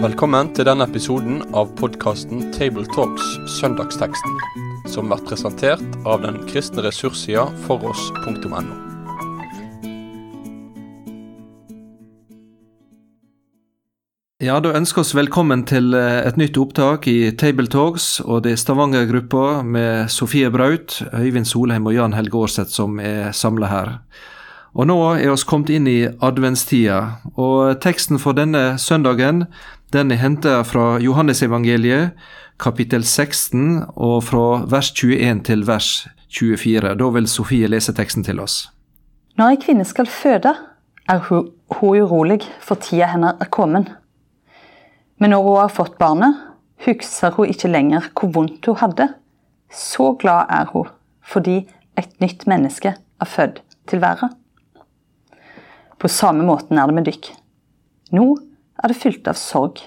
Velkommen til denne episoden av podkasten Tabletalks Søndagsteksten, som blir presentert av den kristne ressurssida foross.no. Ja, Da ønsker oss velkommen til eh, et nytt opptak i Tabletalks, og det er Stavanger-gruppa med Sofie Braut, Øyvind Solheim og Jan Helge Aarseth som er samla her. Og Nå er oss kommet inn i adventstida, og teksten for denne søndagen den er henta fra Johannesevangeliet, kapittel 16, og fra vers 21 til vers 24. Da vil Sofie lese teksten til oss. Når ei kvinne skal føde, er hun, urolig, for tida hennes er kommet. Men når hun har fått barnet, husker hun ikke lenger hvor vondt hun hadde. Så glad er hun fordi et nytt menneske er født til verden. På samme måten er det med dykk. Nå er det fylt av sorg.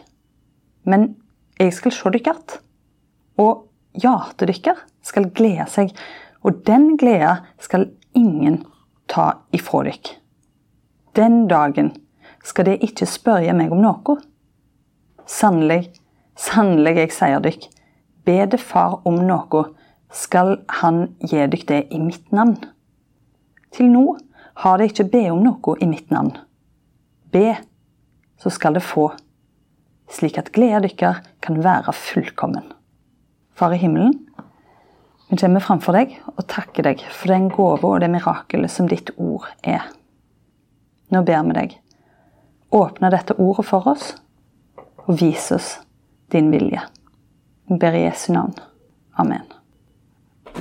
Men jeg skal se dere att. Og hjertet deres skal glede seg, og den gleda skal ingen ta ifra dere. Den dagen skal de ikke spørre meg om noe. Sannelig, sannelig, jeg sier dykk, be det Far om noe, skal Han gi dykk det i mitt navn. Til nå har de ikke be om noe i mitt navn. Be, så skal det få, slik at gleden deres kan være fullkommen. Far i himmelen, vi kommer framfor deg og takker deg for den gave og det mirakelet som ditt ord er. Nå ber vi deg, åpne dette ordet for oss og vis oss din vilje. Vi ber i Jesu navn. Amen.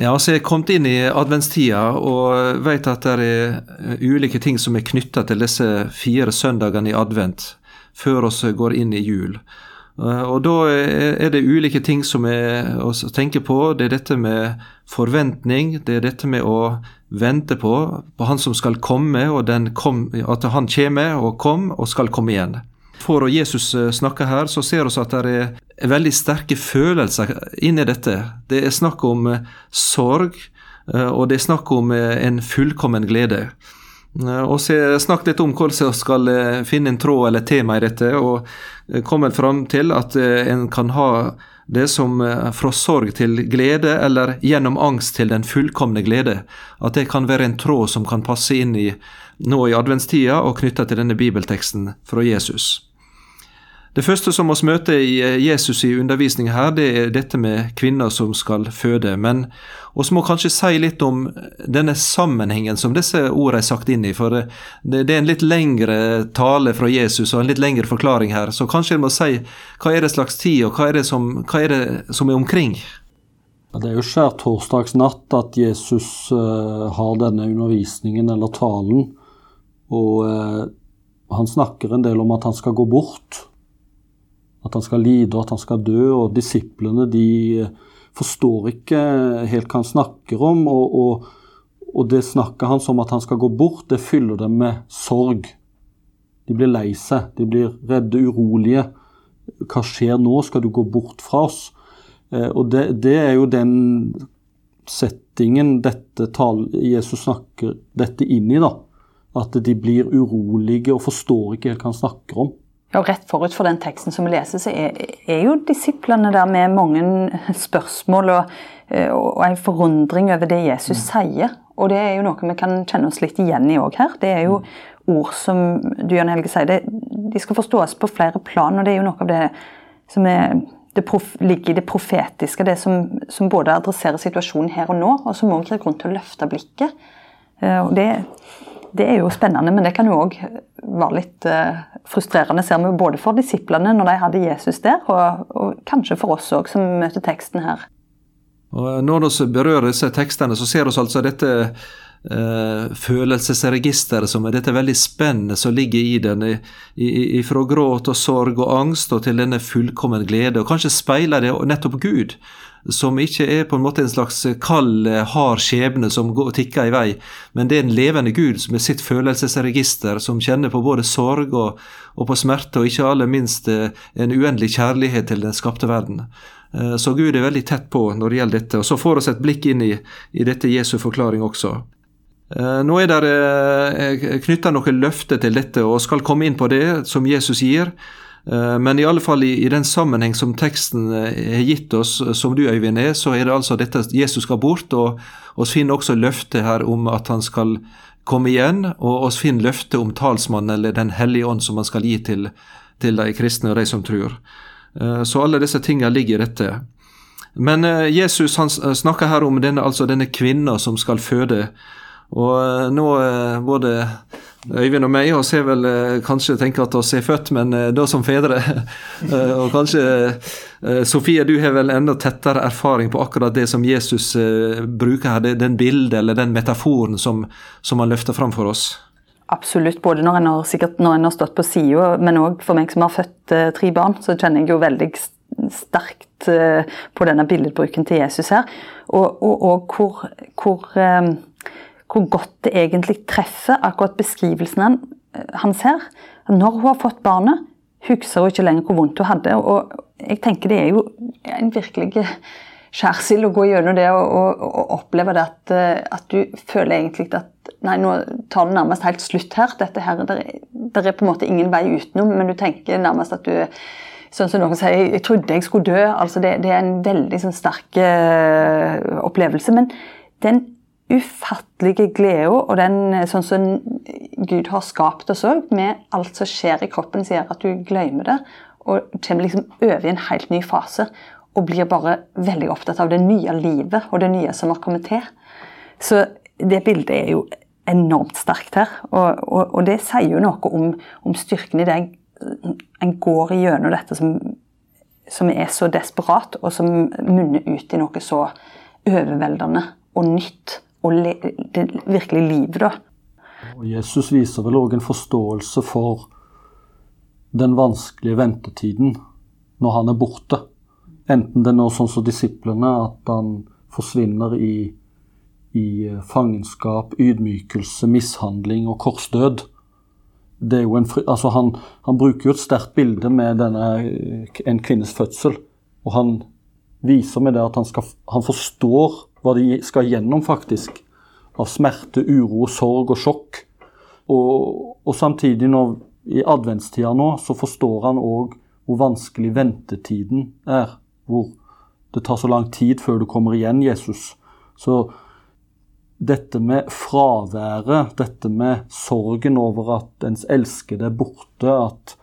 Ja, altså Jeg er kommet inn i adventstida og vet at det er ulike ting som er knytta til disse fire søndagene i advent, før vi går inn i jul. Og Da er det ulike ting som er å tenke på. Det er dette med forventning, det er dette med å vente på, på Han som skal komme, og kom, at Han kommer og kom og skal komme igjen for Jesus eh, snakker her, så ser vi at det er veldig sterke følelser inni dette. Det er snakk om eh, sorg, eh, og det er snakk om en fullkommen glede. Og snakket litt om hvordan jeg skal finne en tråd eller tema i dette, og kommet fram til at en kan ha det som fra sorg til glede, eller gjennom angst til den fullkomne glede. At det kan være en tråd som kan passe inn i nå i adventstida og knytta til denne bibelteksten fra Jesus. Det første som vi møter i eh, Jesus i undervisningen her, det er dette med kvinner som skal føde. Men vi må kanskje si litt om denne sammenhengen som disse ordene er sagt inn i. For det er en litt lengre tale fra Jesus og en litt lengre forklaring her. Så kanskje en må si hva er det slags tid, og hva er det som, er, det som er omkring? Det er jo skjærtorsdagsnatt at Jesus uh, har denne undervisningen eller talen. Og uh, han snakker en del om at han skal gå bort at han skal lide og at han skal dø. Og disiplene de forstår ikke helt hva han snakker om. Og, og, og det snakket hans om at han skal gå bort, det fyller dem med sorg. De blir lei seg, de blir redde, urolige. Hva skjer nå? Skal du gå bort fra oss? Eh, og det, det er jo den settingen dette tal, Jesus snakker dette inn i. da. At de blir urolige og forstår ikke helt hva han snakker om. Og Rett forut for den teksten som vi leser, så er, er jo disiplene der med mange spørsmål og, eh, og, en forundring over det Jesus mm. sier. Og det er jo noe vi kan kjenne oss litt igjen i òg her. Det er jo ord som du Jan Helge sier, det, de skal forstås på flere plan. Og det er jo noe av det som er, det prof, ligger i det profetiske. Det som, som, både adresserer situasjonen her og nå, og som òg gir grunn til å løfte blikket. Eh, og det det er jo spennende, men det kan jo òg være litt uh, frustrerende, ser vi både for disiplene når de hadde Jesus der, og, og kanskje for oss òg som møter teksten her. Og når vi berører disse tekstene, så ser vi altså dette eh, følelsesregisteret som er dette veldig spennet som ligger i den, fra gråt og sorg og angst og til denne fullkommen glede. Og kanskje speiler det nettopp Gud, som ikke er på en måte en slags kald, hard skjebne som går, tikker i vei, men det er en levende Gud med sitt følelsesregister, som kjenner på både sorg og, og på smerte, og ikke aller minst eh, en uendelig kjærlighet til den skapte verden. Eh, så Gud er veldig tett på når det gjelder dette. Og Så får vi et blikk inn i, i dette Jesu forklaring også. Nå er det knytta noen løfter til dette, og skal komme inn på det som Jesus gir. Men i alle fall i, i den sammenheng som teksten har gitt oss, som du Øyvind er, så er det altså dette at Jesus skal bort. Og oss finner også løftet her om at han skal komme igjen, og oss finner løftet om talsmannen eller Den hellige ånd som han skal gi til, til de kristne og de som tror. Så alle disse tingene ligger i dette. Men Jesus han snakker her om denne, altså denne kvinna som skal føde. Og nå både Øyvind og meg oss har vel eh, kanskje tenker at oss er født, men eh, da som fedre. Eh, og kanskje Sofie, du har vel enda tettere erfaring på akkurat det som Jesus bruker her, den bildet eller den metaforen som, som han løfter fram for oss? Absolutt, både når en har, sikkert når en har stått på sida, men òg for meg som har født tre barn, så kjenner jeg jo veldig sterkt på denne billedbruken til Jesus her. Og, og, hvor, hvor hvor godt det egentlig treffer akkurat beskrivelsen hans her. Når hun har fått barnet, husker hun ikke lenger hvor vondt hun hadde. Og jeg tenker det er jo en virkelig skjærsild å gå gjennom det og, og, og oppleve det at, at, du føler egentlig at Nei, nå tar det nærmest helt slutt her. Dette her, det er, er på en måte ingen vei utenom, men du tenker nærmest at du Sånn som noen sier, jeg trodde jeg skulle dø. altså Det, det er en veldig sånn, sterk uh, opplevelse. Men den ufattelige gleden og den eh, sånn som Gud har skapt oss òg, med alt som skjer i kroppen som gjør at du glemmer det, og kommer liksom over i en helt ny fase. Og blir bare veldig opptatt av det nye livet og det nye som har kommet til. Så det bildet er jo enormt sterkt her. Og, og, og det sier jo noe om, om, styrken i det en går gjennom dette som, som er så desperat, og som munner ut i noe så overveldende og nytt og det virkelige livet, da. Og Jesus viser vel òg en forståelse for den vanskelige ventetiden når han er borte. Enten det er nå sånn som disiplene, at han forsvinner i, i fangenskap, ydmykelse, mishandling og korsdød. En, altså han, han, bruker jo et sterkt bilde med denne, en kvinnes fødsel. Og han viser med det at han, skal, han forstår hva de skal gjennom, faktisk. Av smerte, uro, sorg og sjokk. Og, og samtidig, når, i adventstida nå, så forstår han òg hvor vanskelig ventetiden er. Hvor det tar så lang tid før du kommer igjen, Jesus. Så dette med fraværet, dette med sorgen over at ens elskede er borte, at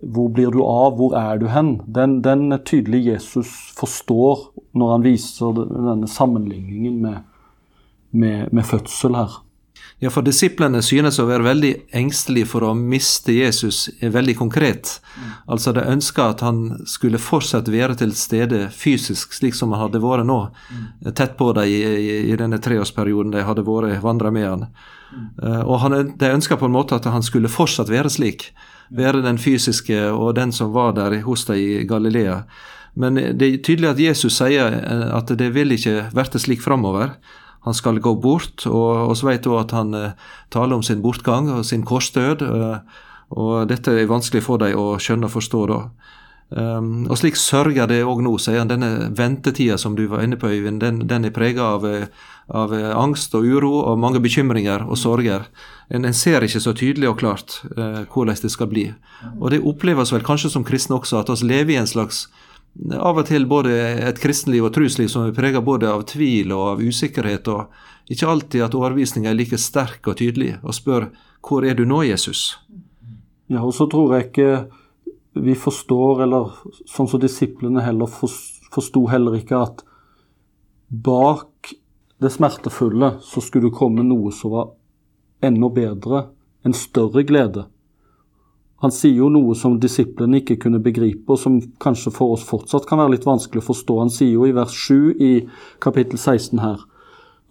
hvor blir du av, hvor er du hen? Den, den er Jesus forstår når han viser denne sammenligningen med, med, med fødsel her. Ja, for disiplene synes å være veldig engstelige for å miste Jesus veldig konkret. Altså de ønska at han skulle fortsatt være til stede fysisk, slik som han hadde vært nå. Tett på dem i, i, i, denne treårsperioden de hadde vært vandra med han. Uh, og han, de ønska på en måte at han skulle fortsatt være slik være den fysiske og den som var der hos dem i Galilea. Men det er tydelig at Jesus sier eh, at det vil ikke verte slik framover. Han skal gå bort, og vi vet også at han eh, taler om sin bortgang og sin korsdød. Eh, og dette er vanskelig for dem å skjønne og forstå da. Um, og slik sørger det òg nå, sier han. Denne ventetida som du var inne på, Øyvind, den, den er prega av, av, angst og uro og mange bekymringer og sorger. En, en ser ikke så tydelig og klart uh, hvordan det skal bli. Og det oppleves vel kanskje som kristne også, at vi lever i en slags av og til både et kristenliv og trusliv som er prega både av tvil og av usikkerhet, og ikke alltid at overbevisninga er like sterk og tydelig, og spør hvor er du nå, Jesus? Ja, og så tror jeg ikke vi forstår, eller sånn som disiplene heller forsto heller ikke at bak det smertefulle så skulle det komme noe som var enda bedre, en større glede. Han sier jo noe som disiplene ikke kunne begripe, og som kanskje for oss fortsatt kan være litt vanskelig å forstå. Han sier jo i vers 7 i kapittel 16 her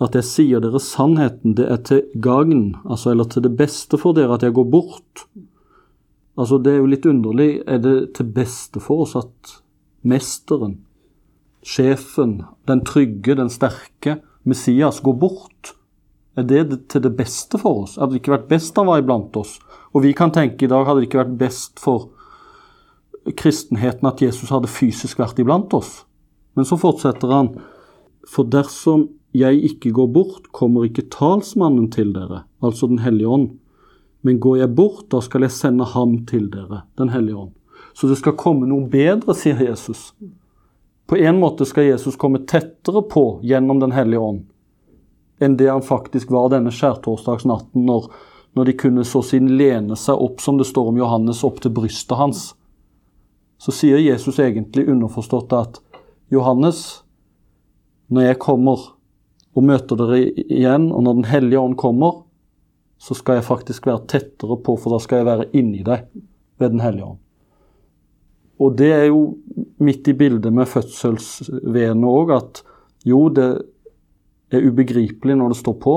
at jeg sier dere sannheten, det er til gagn, altså eller til det beste for dere at jeg går bort. Altså, det er jo litt underlig. Er det til beste for oss at mesteren, sjefen, den trygge, den sterke, Messias går bort? Er det til det beste for oss? Hadde det ikke vært best han var iblant oss? Og vi kan tenke i dag, hadde det ikke vært best for kristenheten at Jesus hadde fysisk vært iblant oss? Men så fortsetter han. For dersom jeg ikke går bort, kommer ikke talsmannen til dere, altså Den hellige ånd. Men går jeg bort, da skal jeg sende ham til dere, Den hellige ånd. Så det skal komme noe bedre, sier Jesus. På en måte skal Jesus komme tettere på gjennom Den hellige ånd enn det han faktisk var denne skjærtorsdagsnatten, når, når de kunne så sin lene seg opp, som det står om Johannes, opp til brystet hans. Så sier Jesus egentlig underforstått at Johannes, når jeg kommer og møter dere igjen, og når Den hellige ånd kommer, så skal jeg faktisk være tettere på, for da skal jeg være inni deg ved Den hellige ånd. Og det er jo midt i bildet med fødselsvene òg, at jo, det er ubegripelig når det står på,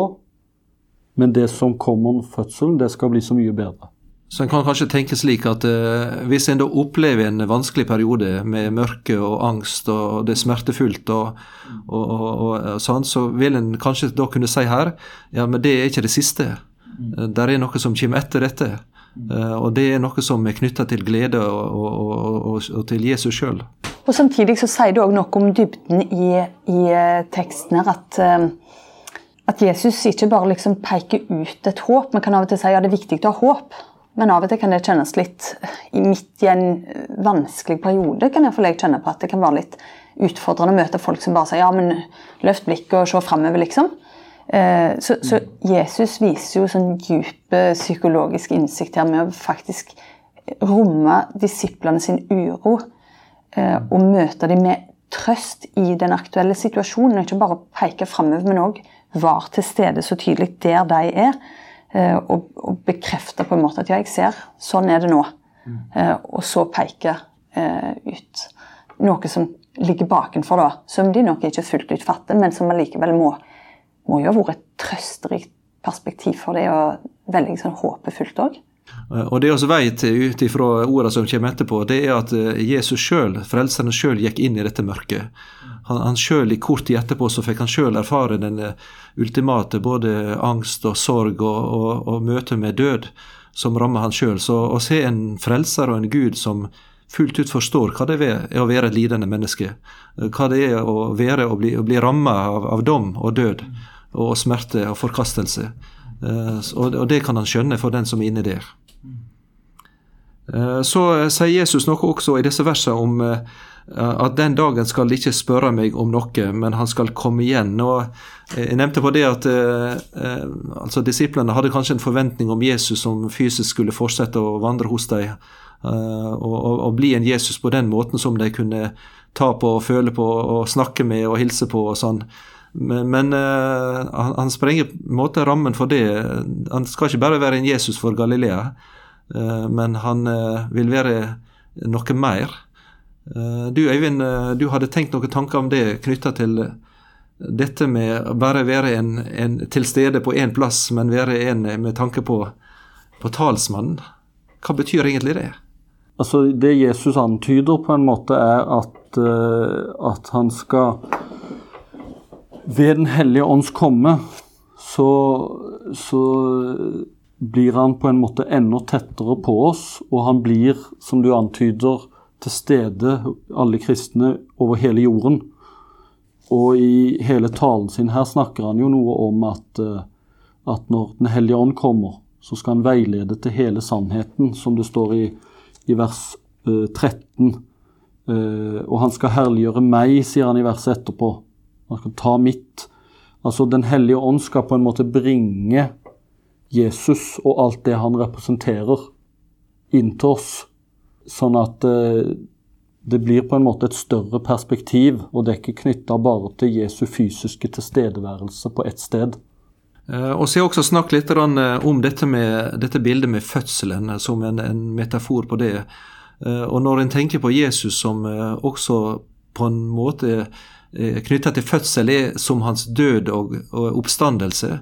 men det som kommer med fødselen, det skal bli så mye bedre. Så en kan kanskje tenke slik at uh, hvis en da opplever en vanskelig periode med mørke og angst, og det er smertefullt, og, og, og, og sånn, så vil en kanskje da kunne si her ja, men det er ikke det siste. Uh, der er noe som kommer etter dette. Uh, og det er noe som er knytta til glede og, til Jesus sjøl. Og Samtidig så sier det òg noe om dybden i, i teksten her. at at Jesus ikke bare liksom peker ut et håp, Man kan av og til si ja, det er viktig å ha håp. Men av og til kan det kjennes litt midt i en vanskelig periode. kan jeg, jeg kjenne på at Det kan være litt utfordrende å møte folk som bare sier ja, men løft blikket og se framover, liksom. Eh, så, så, Jesus viser jo sånn dyp psykologisk innsikt her med å faktisk romme disiplene sin uro. Eh, og møte dem med trøst i den aktuelle situasjonen. Ikke bare peke framover, men òg være til stede så tydelig der de er. Eh, og, og bekrefte på en måte at ja, jeg ser, sånn er det nå. Mm. og så peke eh, ut noe som ligger bakenfor, da, som de nok ikke fullt ut fatter, men som allikevel må, må jo ha vært et trøsterikt perspektiv for det, og veldig sånn håpefullt òg. Og Det vi vet ut ifra ordene som kommer etterpå, det er at Jesus sjøl, frelseren sjøl, gikk inn i dette mørket. Han, han sjøl, i kort tid etterpå, så fikk han sjøl erfare den ultimate både angst og sorg og, og, og møte med død som rammer han sjøl. Så å se en frelser og en gud som fullt ut forstår hva det er å være et lidende menneske, hva det er å være og bli, å bli ramma av, av, dom og død og smerte og forkastelse. Uh, og, det kan han skjønne for den som er inni der. Uh, så sier Jesus noe også i disse versene om uh, at den dagen skal ikke spørre meg om noe, men han skal komme igjen. Og jeg nevnte på det at eh, eh, altså Disiplene hadde kanskje en forventning om Jesus som fysisk skulle fortsette å vandre hos dem, eh, og, og, og, bli en Jesus på den måten som de kunne ta på og føle på og snakke med og hilse på og sånn. Men, men uh, han, han sprenger på en måte rammen for det. Han skal ikke bare være en Jesus for Galilea, uh, men han uh, vil være noe mer. Du Øyvind, du hadde tenkt noen tanker om det knytta til dette med bare være en, en til stede på én plass, men være en med tanke på, på talsmannen. Hva betyr egentlig det? Altså, Det Jesus antyder på en måte, er at, at han skal Ved Den hellige ånds komme, så, så blir han på en måte enda tettere på oss, og han blir, som du antyder, til stede, alle kristne, over hele jorden. Og i hele talen sin her snakker han jo noe om at, eh, at når Den hellige ånd kommer, så skal han veilede til hele sannheten, som det står i, i vers 13. Eh, eh, og han skal herliggjøre meg, sier han i verset etterpå. Han skal ta mitt. Altså Den hellige ånd skal på en måte bringe Jesus og alt det han representerer, inn til oss. Sånn at eh, det blir på en måte et større perspektiv, og det er ikke knytta bare til Jesu fysiske tilstedeværelse på ett sted. Eh, og så har jeg også snakket litt eh, om dette, med, dette bildet med fødselen som en, en, metafor på det. Og når en tenker på Jesus som også på en måte knytta til fødsel, er som hans død og, og oppstandelse,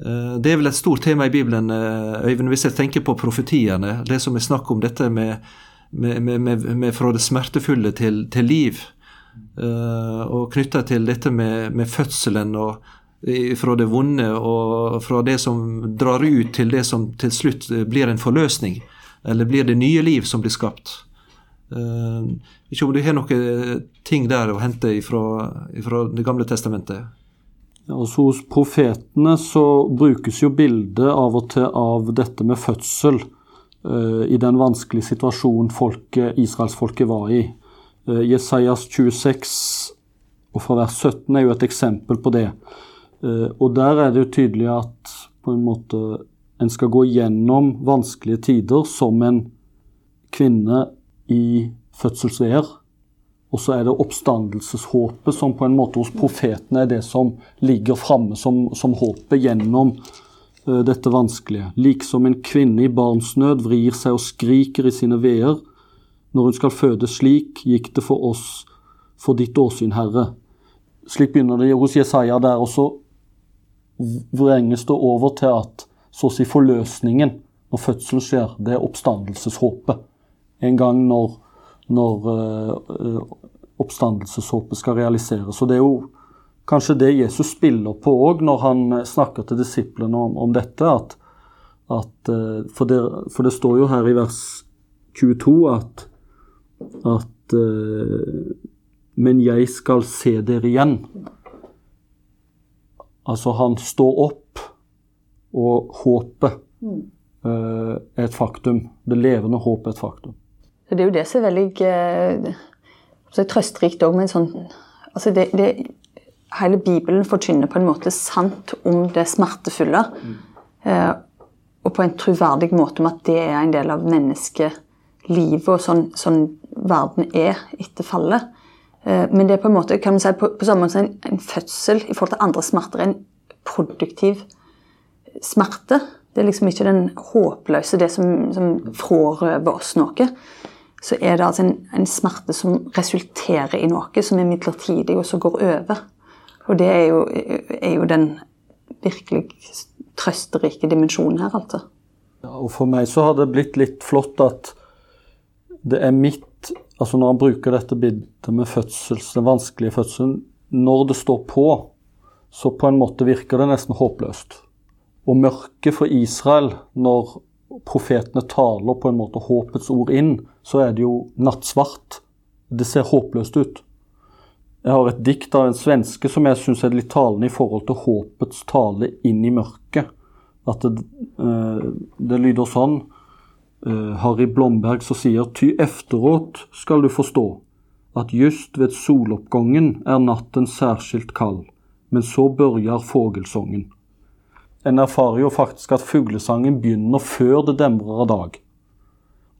det er vel et stort tema i Bibelen, Øyvind, hvis jeg tenker på profetiene. Det som er snakk om dette med med, med, med, fra det smertefulle til, til liv. Og knytta til dette med, fødselen og fra det vonde og fra det som drar ut til det som til slutt blir en forløsning. Eller blir det nye liv som blir skapt. Uh, ikke om du har noen ting der å hente fra Det gamle testamentet? Altså Hos profetene så brukes jo bildet av og til av dette med fødsel uh, i den vanskelige situasjonen folket, israelsfolket var i. Uh, Jesajas 26 og fra vers 17 er jo et eksempel på det. Uh, og der er det jo tydelig at på en måte en skal gå gjennom vanskelige tider som en kvinne i fødselsveer. Og så er det oppstandelseshåpet som på en måte hos profetene er det som ligger framme som, som, håpet gjennom uh, dette vanskelige. Liksom en kvinne i barnsnød vrir seg og skriker i sine veer. Når hun skal føde slik, gikk det for oss, for ditt åsyn, Herre. Slik begynner det hos Jesaja der, og så vrenges det over til at så å si forløsningen når fødselen skjer, det er oppstandelseshåpet. En gang når når uh, oppstandelseshåpet skal realiseres. Og Det er jo kanskje det Jesus spiller på òg når han snakker til disiplene om, om dette. At, at, uh, for, det, for, det, står jo her i vers 22 at, at uh, Men jeg skal se dere igjen. Altså, han står opp, og håpet er et faktum. Det levende håpet er et faktum. Så Det er jo det som er veldig eh, trøsterikt òg men sånn altså det, det, Hele Bibelen forkynner på en måte sant om det smertefulle. Mm. Eh, og på en troverdig måte om at det er en del av menneskelivet, og sånn, sånn verden er etter fallet. Eh, men det er på en måte, kan man si, på, på samme måte en, en, fødsel i forhold til andre smerter, en produktiv smerte. Det er liksom ikke den håpløse, det som, som frarøver oss noe så er det altså en, en, smerte som resulterer i noe som er midlertidig, og som går over. Og det er jo, er jo den virkelig trøsterike dimensjonen her, altså. Ja, og for meg så har det blitt litt flott at det er mitt Altså når han bruker dette bildet med fødsels, den vanskelige fødselen Når det står på, så på en måte virker det nesten håpløst. Og mørket for Israel når profetene taler på en måte håpets ord inn, så er det jo nattsvart. Det ser håpløst ut. Jeg har et dikt av en svenske som jeg syns er litt talende i forhold til håpets tale inn i mørket. At det, uh, det lyder sånn uh, Harry Blomberg som sier Ty efteråt skal du forstå at just ved soloppgangen er natten særskilt kald, men så børjar fågelsången en erfarer jo faktisk at fuglesangen begynner før det demrer av dag.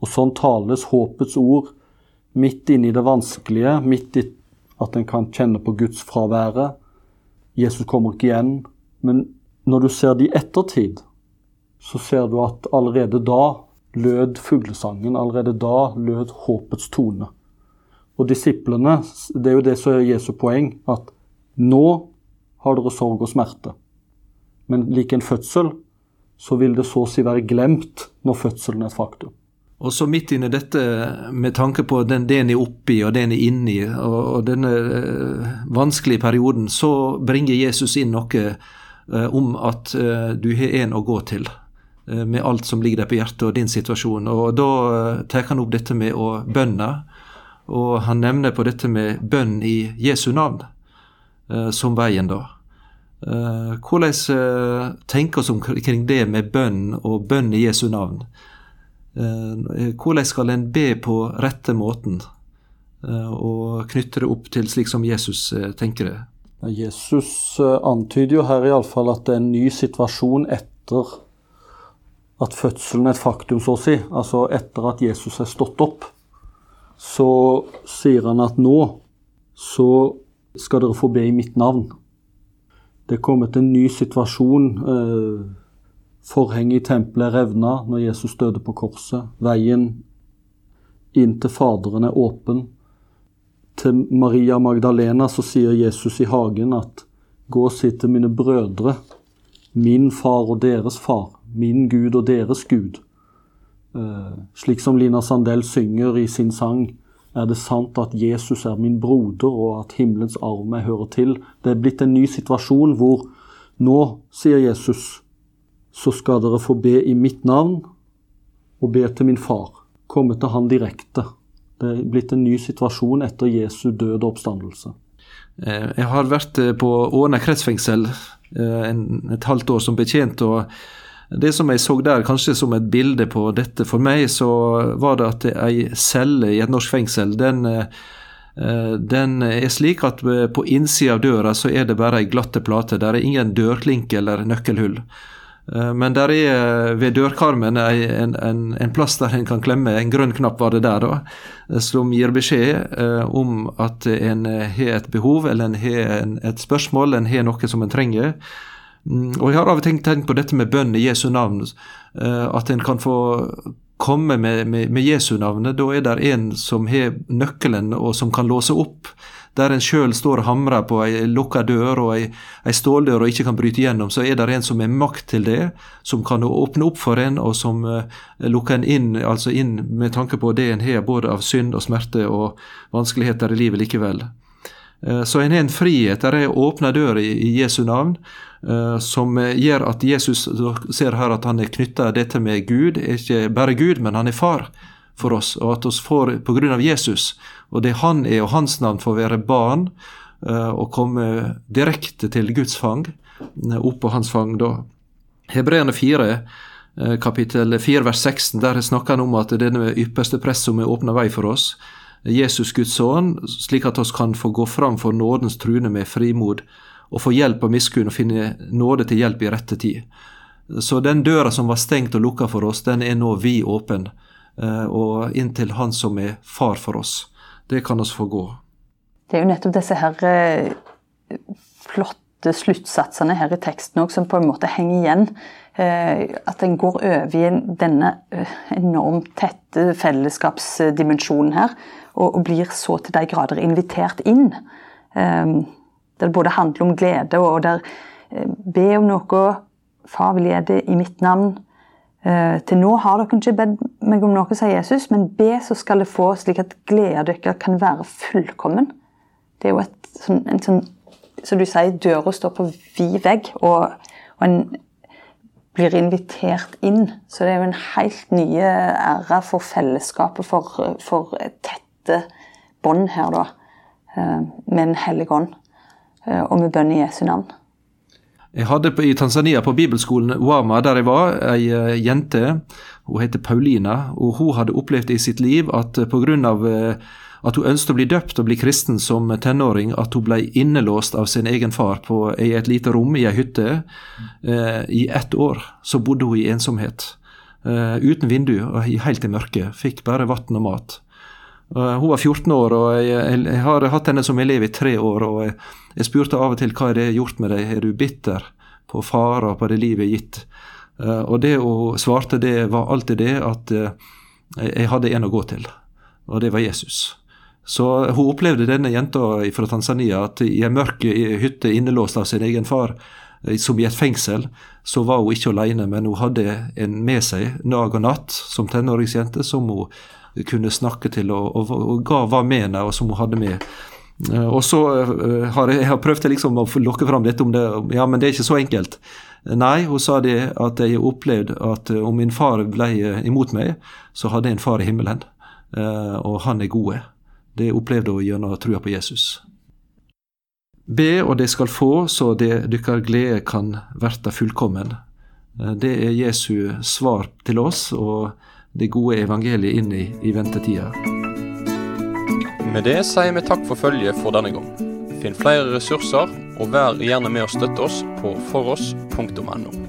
Og sånn tales håpets ord midt inni det vanskelige, midt i at en kan kjenne på Guds fraværet. Jesus kommer ikke igjen. Men når du ser det i ettertid, så ser du at allerede da lød fuglesangen. Allerede da lød håpets tone. Og disiplene, det er jo det som er Jesu poeng, at nå har dere sorg og smerte. Men lik en fødsel, så vil det så å si være glemt når fødselen er et faktum. Og så midt inni dette, med tanke på den, det en er oppi og det en er inni, og, og denne uh, vanskelige perioden, så bringer Jesus inn noe uh, om at uh, du har en å gå til. Med alt som ligger deg på hjertet og din situasjon. Og da tar han opp dette med å bønne. Og han nevner på dette med bønn i Jesu navn som veien, da. Eh, hvordan uh, tenker vi omkring det med bønn og bønn i Jesu navn? Uh, hvordan skal en be på rette måten, og knytte det opp til slik som Jesus tenker det? Jesus antyder jo her iallfall at det er en ny situasjon etter at fødselen er et faktum, så å si. Altså etter at Jesus er stått opp. Så sier han at nå så skal dere få be i mitt navn. Det er kommet en ny situasjon. Eh, forhenget i tempelet revna når Jesus døde på korset. Veien inn til Faderen er åpen. Til Maria Magdalena så sier Jesus i hagen at gå og si til mine brødre, min far og deres far, min Gud og deres Gud. Eh, slik som Lina Sandel synger i sin sang er det sant at Jesus er min broder, og at himmelens arv meg hører til? Det er blitt en ny situasjon hvor nå, sier Jesus, så skal dere få be i mitt navn og be til min far. Komme til han direkte. Det er blitt en ny situasjon etter Jesu død og oppstandelse. Jeg har vært på Åna kretsfengsel et halvt år som betjent. og det som jeg så der, kanskje som et bilde på dette for meg, så var det at ei celle i et norsk fengsel, den, den er slik at på innsida av døra så er det bare ei glatte plate. Der er ingen dørklinke eller nøkkelhull. Eh, men der er eh, ved dørkarmen en, en, en, plass der en kan klemme, en grønn knapp var det der, da, eh, som gir beskjed om at en har et behov eller en har et spørsmål, en har noe som en trenger. Mm, og Jeg har av og til tenkt på dette med bønn i Jesu navn. At en kan få komme med, med, med Jesu navnet. Da er det en som har nøkkelen og som kan låse opp der en sjøl står og hamrer på ei lukka dør og ei, ei, ståldør og ikke kan bryte gjennom, så er det en som har makt til det, som kan åpne opp for en, og som uh, lukker en inn, altså inn med tanke på det en har både av synd og smerte og vanskeligheter i livet likevel. Uh, så en har en frihet, der er åpna dør i, Jesu navn, uh, som gjør at Jesus ser her at han er knytta dette med Gud, ikke bare Gud, men han er far for oss, og at oss får pga. Jesus og det han er og hans navn får være barn og komme direkte til Guds fang, opp på hans fang da. Hebreerne 4, uh, kapittel 4 vers 16, der snakker han om at denne ypperste press som er åpna vei for oss, Jesus Guds sønn, slik at oss kan få gå fram for nådens trune med frimod og få hjelp av miskunn og finne nåde til hjelp i rette tid. Så den døra som var stengt og lukka for oss, den er nå vid åpen, og inntil Han som er far for oss det kan oss få gå. Det er jo nettopp disse her eh, flotte sluttsatsene her i teksten også, som på en måte henger igjen. Eh, at en går over i denne eh, enormt tette fellesskapsdimensjonen her, og blir så til de grader invitert inn. Der det både handler om glede og der be om noe. Far vil gi det i mitt navn. Uh, til nå har dere ikke bedt meg om noe, sier Jesus, men be, så skal det få, slik at gleden deres kan være fullkommen. Det er jo et, sånn, en sånn Som du sier, døra står på vid vegg, og, og, en blir invitert inn. Så det er jo en helt nye ære for fellesskapet, for, for tette bånd her, da. Eh, med en hellige ånd. Eh, og med bønn i Jesu navn. Jeg hadde i Tanzania, på bibelskolen Wama, der jeg var, ei eh, jente. Hun heter Paulina, og hun hadde opplevd i sitt liv at eh, pga. Eh, at hun ønsket å bli døpt og bli kristen som tenåring, at hun ble innelåst av sin egen far på, i et lite rom i ei hytte. Eh, I ett år så bodde hun i ensomhet. Uten vindu og helt i mørket. Fikk bare vann og mat. Hun var 14 år, og jeg, jeg, har hatt henne som elev i tre år. og jeg, jeg, spurte av og til hva er det gjort med deg, er du bitter på far og på det livet er gitt? Eh, og det hun svarte, det var alltid det at eh, jeg hadde en å gå til, og det var Jesus. Så hun opplevde denne jenta fra Tanzania at i en mørk hytte innelåst av sin egen far, eh, som i et fengsel, så var hun ikke alene, men hun hadde en med seg dag og natt som tenåringsjente som hun kunne snakke til, og, og, og ga hva med henne, og som hun hadde med. Eh, og så eh, har jeg, jeg har prøvd liksom å lokke fram dette om det, ja, men det er ikke så enkelt. Nei, hun sa det at jeg opplevde at eh, om min far ble imot meg, så hadde jeg en far i himmelen, og han er gode. Det opplevde hun gjennom trua på Jesus. Be, og de skal få, så det dykkar glede kan verta fullkommen. Det er Jesu svar til oss. og det gode evangeliet inn i, i ventetida. Med det sier vi takk for følget for denne gang. Finn flere ressurser, og vær gjerne med å støtte oss på foross.no.